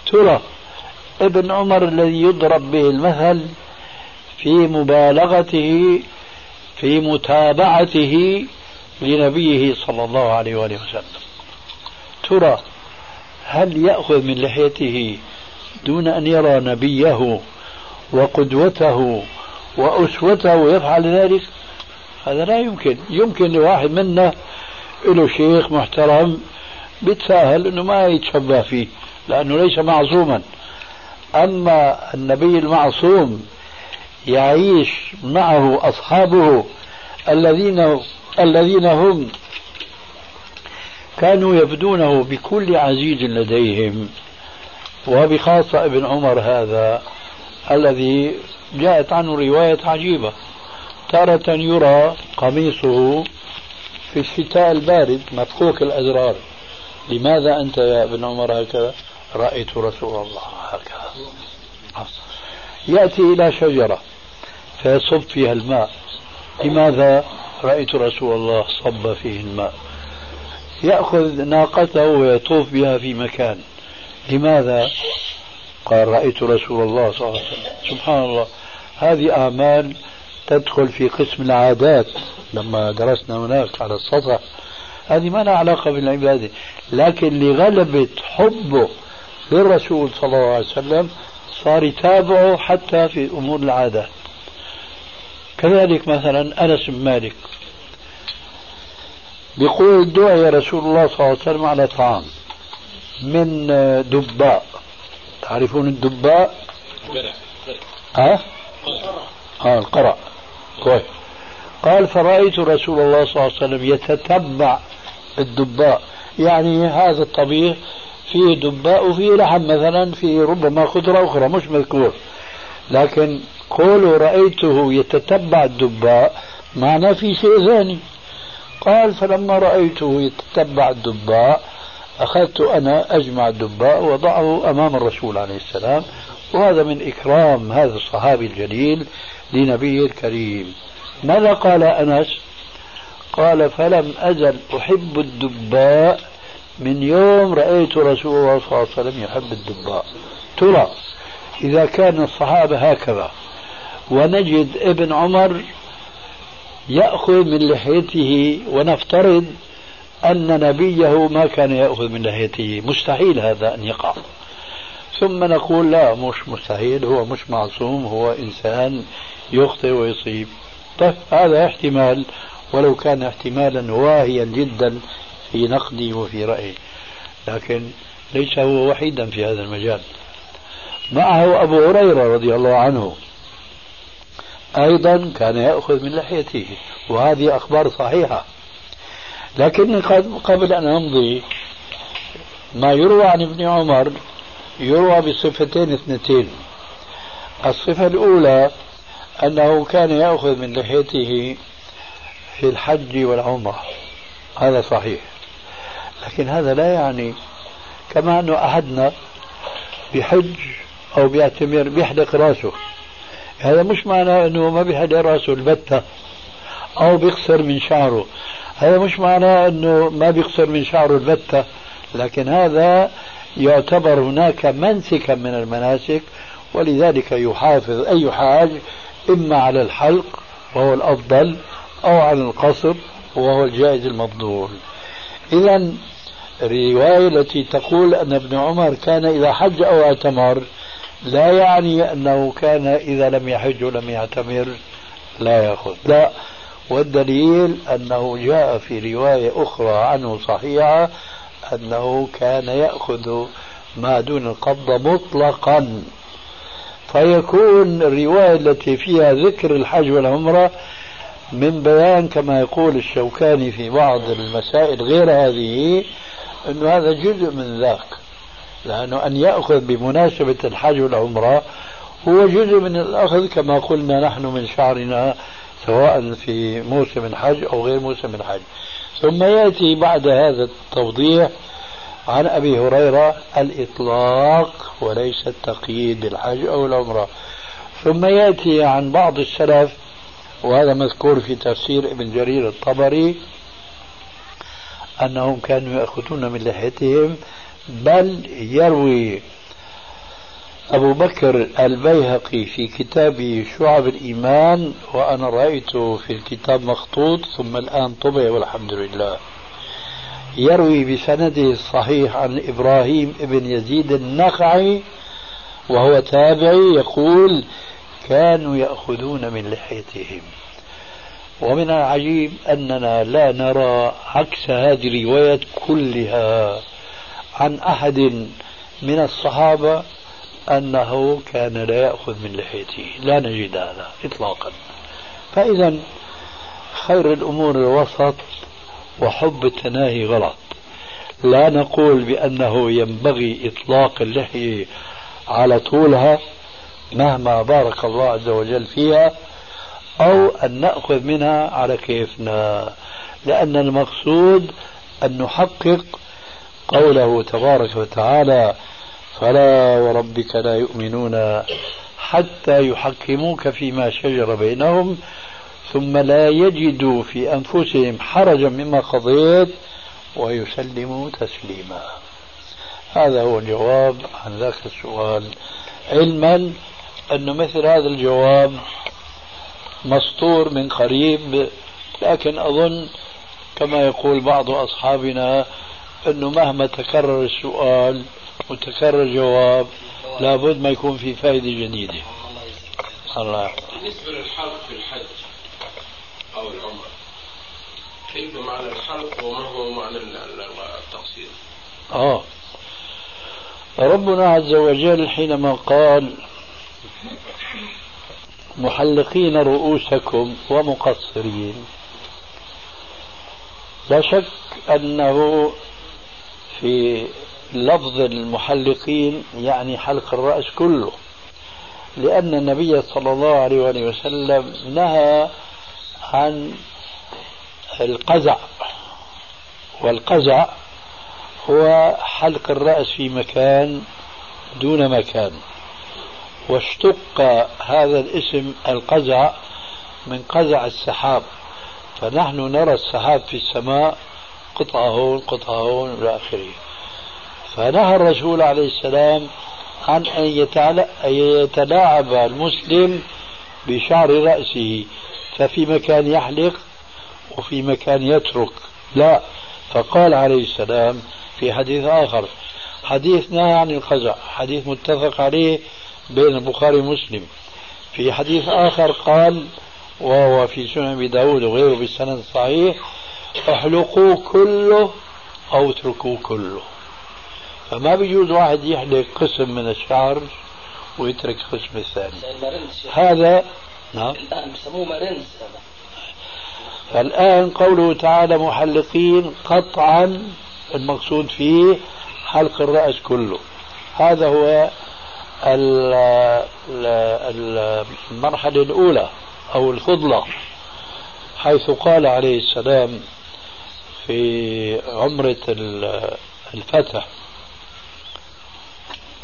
ترى ابن عمر الذي يضرب به المثل في مبالغته في متابعته لنبيه صلى الله عليه وآله وسلم. ترى هل يأخذ من لحيته دون أن يرى نبيه وقدوته وأسوته يفعل ذلك هذا لا يمكن. يمكن لواحد منا له شيخ محترم بيتساهل إنه ما يتشبه فيه لأنه ليس معصوما. أما النبي المعصوم يعيش معه أصحابه الذين الذين هم كانوا يبدونه بكل عزيز لديهم وبخاصة ابن عمر هذا. الذي جاءت عنه رواية عجيبة. تارة يرى قميصه في الشتاء البارد مفكوك الأزرار. لماذا أنت يا ابن عمر هكذا؟ رأيت رسول الله هكذا. يأتي إلى شجرة فيصب فيها الماء. لماذا رأيت رسول الله صب فيه الماء؟ يأخذ ناقته ويطوف بها في مكان. لماذا قال رأيت رسول الله صلى الله عليه وسلم. سبحان الله. هذه أعمال تدخل في قسم العادات. لما درسنا هناك على السطح هذه ما لها علاقة بالعبادة. لكن لغلبة حبه للرسول صلى الله عليه وسلم صار يتابعه حتى في أمور العادات كذلك مثلا أنس بن مالك. بيقول دعي رسول الله صلى الله عليه وسلم على طعام من دباء. تعرفون الدباء؟ ها؟ آه القرع كويس. قال فرأيت رسول الله صلى الله عليه وسلم يتتبع الدباء يعني هذا الطبيخ فيه دباء وفيه لحم مثلا فيه ربما خضرة أخرى مش مذكور. لكن قولوا رأيته يتتبع الدباء معناه في شيء ثاني. قال فلما رأيته يتتبع الدباء أخذت أنا أجمع الدباء وضعه أمام الرسول عليه السلام وهذا من إكرام هذا الصحابي الجليل لنبيه الكريم. ماذا قال أنس؟ قال فلم أزل أحب الدباء من يوم رأيت رسول الله صلى الله عليه وسلم يحب الدباء. ترى إذا كان الصحابة هكذا ونجد ابن عمر يأخذ من لحيته ونفترض أن نبيه ما كان يأخذ من لحيته مستحيل هذا أن يقع ثم نقول لا مش مستحيل. هو مش معصوم هو إنسان يخطئ ويصيب. طيب هذا احتمال. ولو كان احتمالا واهيا جدا في نقدي وفي رأيي. لكن ليس هو وحيدا في هذا المجال. معه أبو هريرة رضي الله عنه. أيضا كان يأخذ من لحيته. وهذه أخبار صحيحة. لكني قبل أن أمضي ما يروى عن ابن عمر يروى بصفتين اثنتين. الصفة الأولى أنه كان يأخذ من لحيته في الحج والعمرة. هذا صحيح. لكن هذا لا يعني كما أنه أحدنا بحج أو بيعتمر بيحلق رأسه. هذا مش معناه أنه ما بيحلق رأسه البتة أو بيقصر من شعره. هذا مش معناه أنه ما بيقصر من شعره البتة لكن هذا يعتبر هناك منسكا من المناسك ولذلك يحافظ أي حاج إما على الحلق وهو الأفضل أو على القصر وهو الجائز المفضول. إذا الرواية التي تقول أن ابن عمر كان إذا حج أو اعتمر لا يعني أنه كان إذا لم يحج ولم يعتمر لا يأخذ. لا والدليل أنه جاء في رواية أخرى عنه صحيحة أنه كان يأخذ ما دون القبضة مطلقا. فيكون الرواية التي فيها ذكر الحج والعمرة من بيان كما يقول الشوكاني في بعض المسائل غير هذه أنه هذا جزء من ذاك لأنه أن يأخذ بمناسبة الحج والعمرة هو جزء من الأخذ كما قلنا نحن من شعرنا سواء في موسم الحج أو غير موسم الحج. ثم يأتي بعد هذا التوضيح عن أبي هريرة الإطلاق وليس التقييد بالحج أو العمرة. ثم يأتي عن بعض السلف وهذا مذكور في تفسير ابن جرير الطبري أنهم كانوا يأخذون من لحيتهم بل يروي أبو بكر البيهقي في كتابه شعب الإيمان وأنا رأيته في الكتاب مخطوط ثم الآن طبع والحمد لله. يروي بسنده الصحيح عن إبراهيم بن يزيد النخعي وهو تابعي يقول كانوا يأخذون من لحيتهم. ومن العجيب أننا لا نرى عكس هذه الروايات كلها عن أحد من الصحابة أنه كان لا يأخذ من لحيته لا نجد هذا إطلاقا. فإذا خير الأمور الوسط وحب التناهي غلط. لا نقول بأنه ينبغي إطلاق اللحية على طولها مهما بارك الله عز وجل فيها أو أن نأخذ منها على كيفنا لأن المقصود أن نحقق قوله تبارك وتعالى فلا وربك لا يؤمنون حتى يحكموك فيما شجر بينهم ثم لا يجدوا في أنفسهم حرجا مما قضيت ويسلموا تسليما. هذا هو الجواب عن ذاك السؤال. علما أنه مثل هذا الجواب مسطور من قريب لكن أظن كما يقول بعض أصحابنا أنه مهما تكرر السؤال وتكرر الجواب. لابد ما يكون في فائدة جديدة. الله. بالنسبة للحلق في الحج أو العمرة كيف معنى الحلق وما هو معنى التقصير؟ آه. ربنا عز وجل حينما قال محلقين رؤوسكم ومقصرين. لا شك أنه في لفظ المحلقين يعني حلق الرأس كله لأن النبي صلى الله عليه وسلم نهى عن القزع والقزع هو حلق الرأس في مكان دون مكان واشتق هذا الاسم القزع من قزع السحاب فنحن نرى السحاب في السماء قطعة هون قطعة هون إلى آخره. فنهى الرسول عليه السلام عن أن يتلاعب المسلم بشعر رأسه ففي مكان يحلق وفي مكان يترك. لا. فقال عليه السلام في حديث آخر حديث نهى عن القزع حديث متفق عليه بين البخاري ومسلم. في حديث آخر قال وهو في سنن أبي داود وغيره بالسند الصحيح احلقوا كله أو اتركوا كله. فما بيجوز واحد يحلق قسم من الشعر ويترك القسم الثاني. هذا نعم. الآن بسموه مرنس. فالآن قوله تعالى محلقين قطعا المقصود فيه حلق الرأس كله. هذا هو المرحلة الأولى أو الفضلة حيث قال عليه السلام في عمرة الفتح.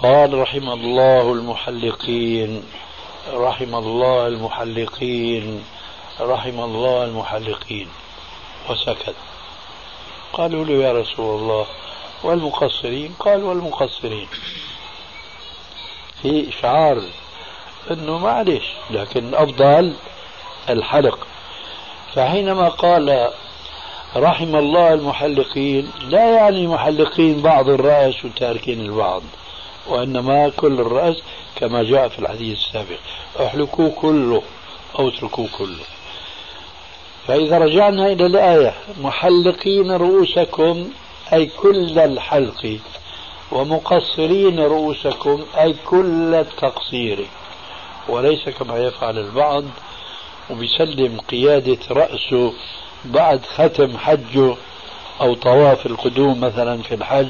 قال رحم الله المحلقين رحم الله المحلقين رحم الله المحلقين. وسكت. قالوا له يا رسول الله والمقصرين؟ قال والمقصرين. في إشعار أنه معلش لكن الأفضل الحلق. فحينما قال رحم الله المحلقين لا يعني محلقين بعض الرأس وتاركين البعض. وإنما كل الرأس كما جاء في الحديث السابق. أحلقوا كله أو اتركوا كله. فإذا رجعنا إلى الآية. محلقين رؤوسكم أي كل الحلق. ومقصرين رؤوسكم أي كل التقصير. وليس كما يفعل البعض. وبيسلم قيادة رأسه بعد ختم حجه أو طواف القدوم مثلا في الحج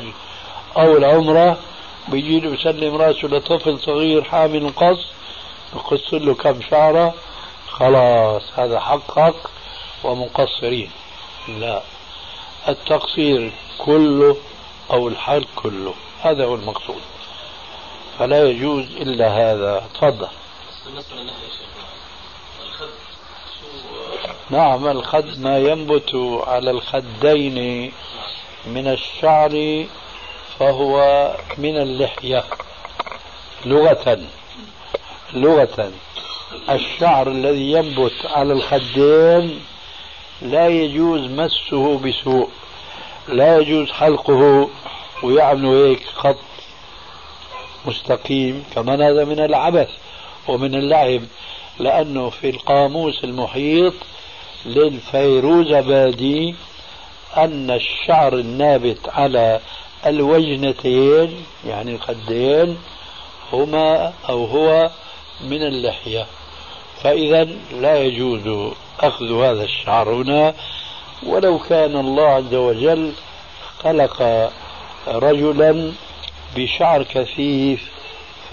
أو العمرة بيجي له يسلم رأسه لطفل صغير حامل قص يقص له كم شعرة. خلاص هذا حقق ومقصرين. لا التقصير كله أو الحلق كله هذا هو المقصود. فلا يجوز إلا هذا. تفضل. نعم الخد ما ينبت على الخدين من الشعر فهو من اللحية. لغة لغة. الشعر الذي ينبت على الخدين لا يجوز مسه بسوء لا يجوز حلقه ويعملوا هيك خط مستقيم كمان هذا من العبث ومن اللعب لأنه في القاموس المحيط للفيروزبادي أن الشعر النابت على الوجنتين يعني الخدين هما أو هو من اللحية. فإذا لا يجوز أخذ هذا الشعر هنا. ولو كان الله عز وجل خلق رجلا بشعر كثيف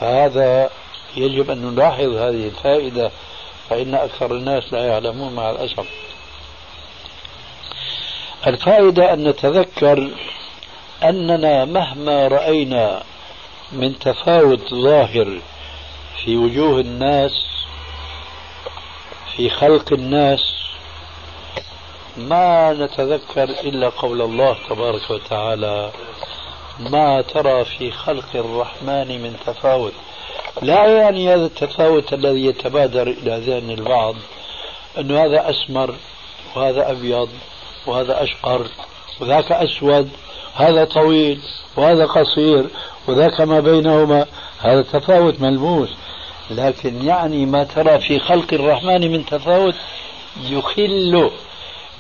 فهذا يجب أن نلاحظ هذه الفائدة فإن أكثر الناس لا يعلمون مع الأسف. الفائدة أن نتذكر أننا مهما رأينا من تفاوت ظاهر في وجوه الناس في خلق الناس ما نتذكر إلا قول الله تبارك وتعالى ما ترى في خلق الرحمن من تفاوت لا يعني هذا التفاوت الذي يتبادر إلى ذهن البعض أنه هذا أسمر وهذا أبيض وهذا أشقر وذاك أسود هذا طويل وهذا قصير وذاك ما بينهما هذا تفاوت ملموس. لكن يعني ما ترى في خلق الرحمن من تفاوت يخل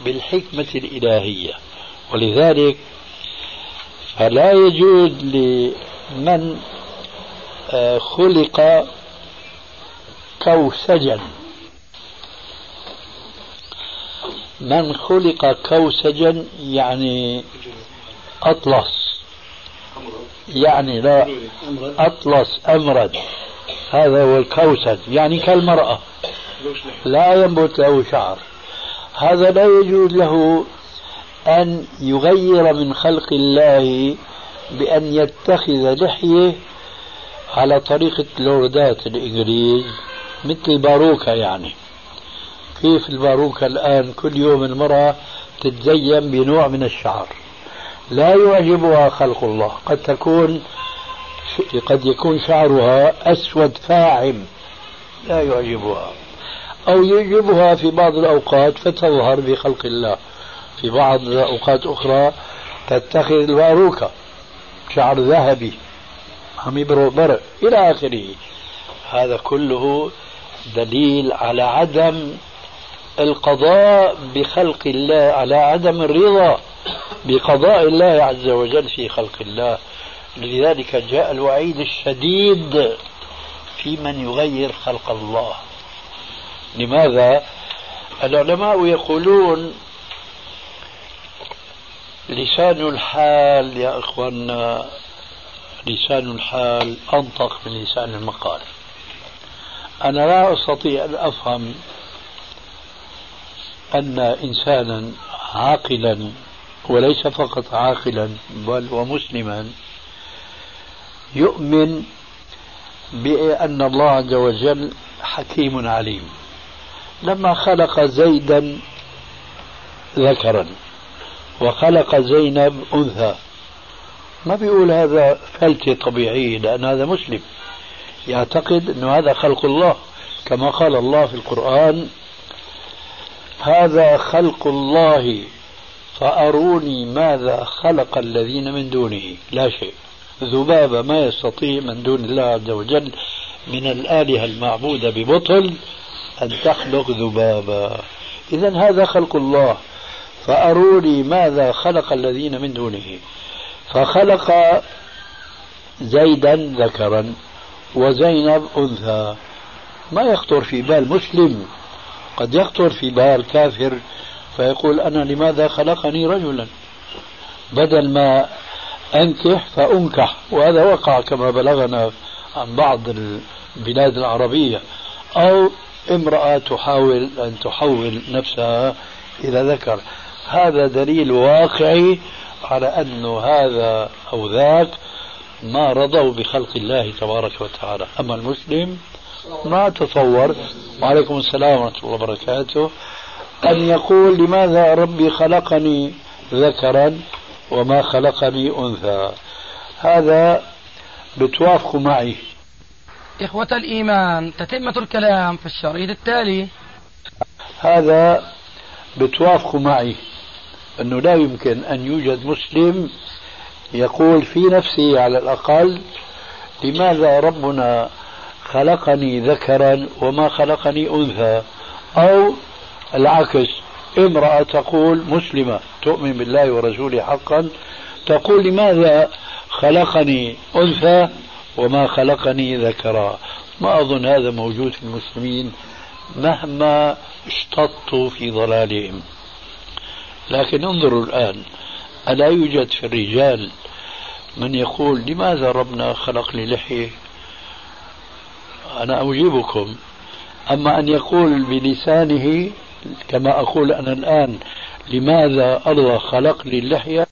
بالحكمة الإلهية. ولذلك فلا يجوز لمن آه، خلق كوسجا. من خلق كوسجا يعني أطلس. يعني لا أطلس أمرد. هذا هو الكوسج يعني كالمرأة. لا ينبت له شعر. هذا لا يجوز له أن يغير من خلق الله بأن يتخذ لحية على طريقة لوردات الإنجليز مثل الباروكة يعني. كيف الباروكة الآن كل يوم المرأة تتزين بنوع من الشعر؟ لا يعجبها خلق الله. قد تكون قد يكون شعرها أسود فاعم. لا يعجبها. أو يعجبها في بعض الأوقات فتظهر بخلق الله. في بعض الأوقات أخرى تتخذ الباروكة شعر ذهبي. عم يبرق برق إلى آخره. هذا كله دليل على عدم القضاء بخلق الله على عدم الرضا. بقضاء الله عز وجل في خلق الله. لذلك جاء الوعيد الشديد في من يغير خلق الله. لماذا؟ العلماء يقولون لسان الحال يا إخواننا لسان الحال أنطق من لسان المقال. أنا لا أستطيع أن أفهم أن إنسانا عاقلا وليس فقط عاقلا بل ومسلما يؤمن بأن الله عز وجل حكيم عليم. لما خلق زيدا ذكرا وخلق زينب أنثى. ما بيقول هذا فلتة طبيعية لأن هذا مسلم. يعتقد أن هذا خلق الله كما قال الله في القرآن هذا خلق الله فأروني ماذا خلق الذين من دونه. لا شيء. ذبابة ما يستطيع من دون الله عز وجل من الآلهة المعبودة ببطل أن تخلق ذبابة إذا هذا خلق الله. فأروني ماذا خلق الذين من دونه. فخلق زيدا ذكرا وزينب أنثى. ما يخطر في بال مسلم. قد يخطر في بال كافر. فيقول أنا لماذا خلقني رجلا؟ بدل ما أنكح فأنكح وهذا وقع كما بلغنا عن بعض البلاد العربية. أو امرأة تحاول أن تحول نفسها إلى ذكر. هذا دليل واقعي على أن هذا أو ذاك ما رضوا بخلق الله تبارك وتعالى. أما المسلم ما تصور وعليكم السلام ورحمة الله وبركاته. أن يقول لماذا ربي خلقني ذكرا وما خلقني أنثى. هذا بتوافقوا معي. إخوة الإيمان تتمة الكلام في الشريط التالي. هذا بتوافقوا معي. أنه لا يمكن أن يوجد مسلم يقول في نفسه على الأقل لماذا ربنا خلقني ذكرا وما خلقني أنثى؟ أو العكس. امرأة تقول مسلمة تؤمن بالله ورسوله حقا تقول لماذا خلقني أنثى وما خلقني ذكرا ما أظن هذا موجود في المسلمين مهما اشتطوا في ضلالهم. لكن انظروا الآن ألا يوجد في الرجال من يقول لماذا ربنا خلق لي لحية؟ أنا أجيبكم. أما أن يقول بلسانه كما أقول أنا الآن لماذا الله خلق لي اللحية؟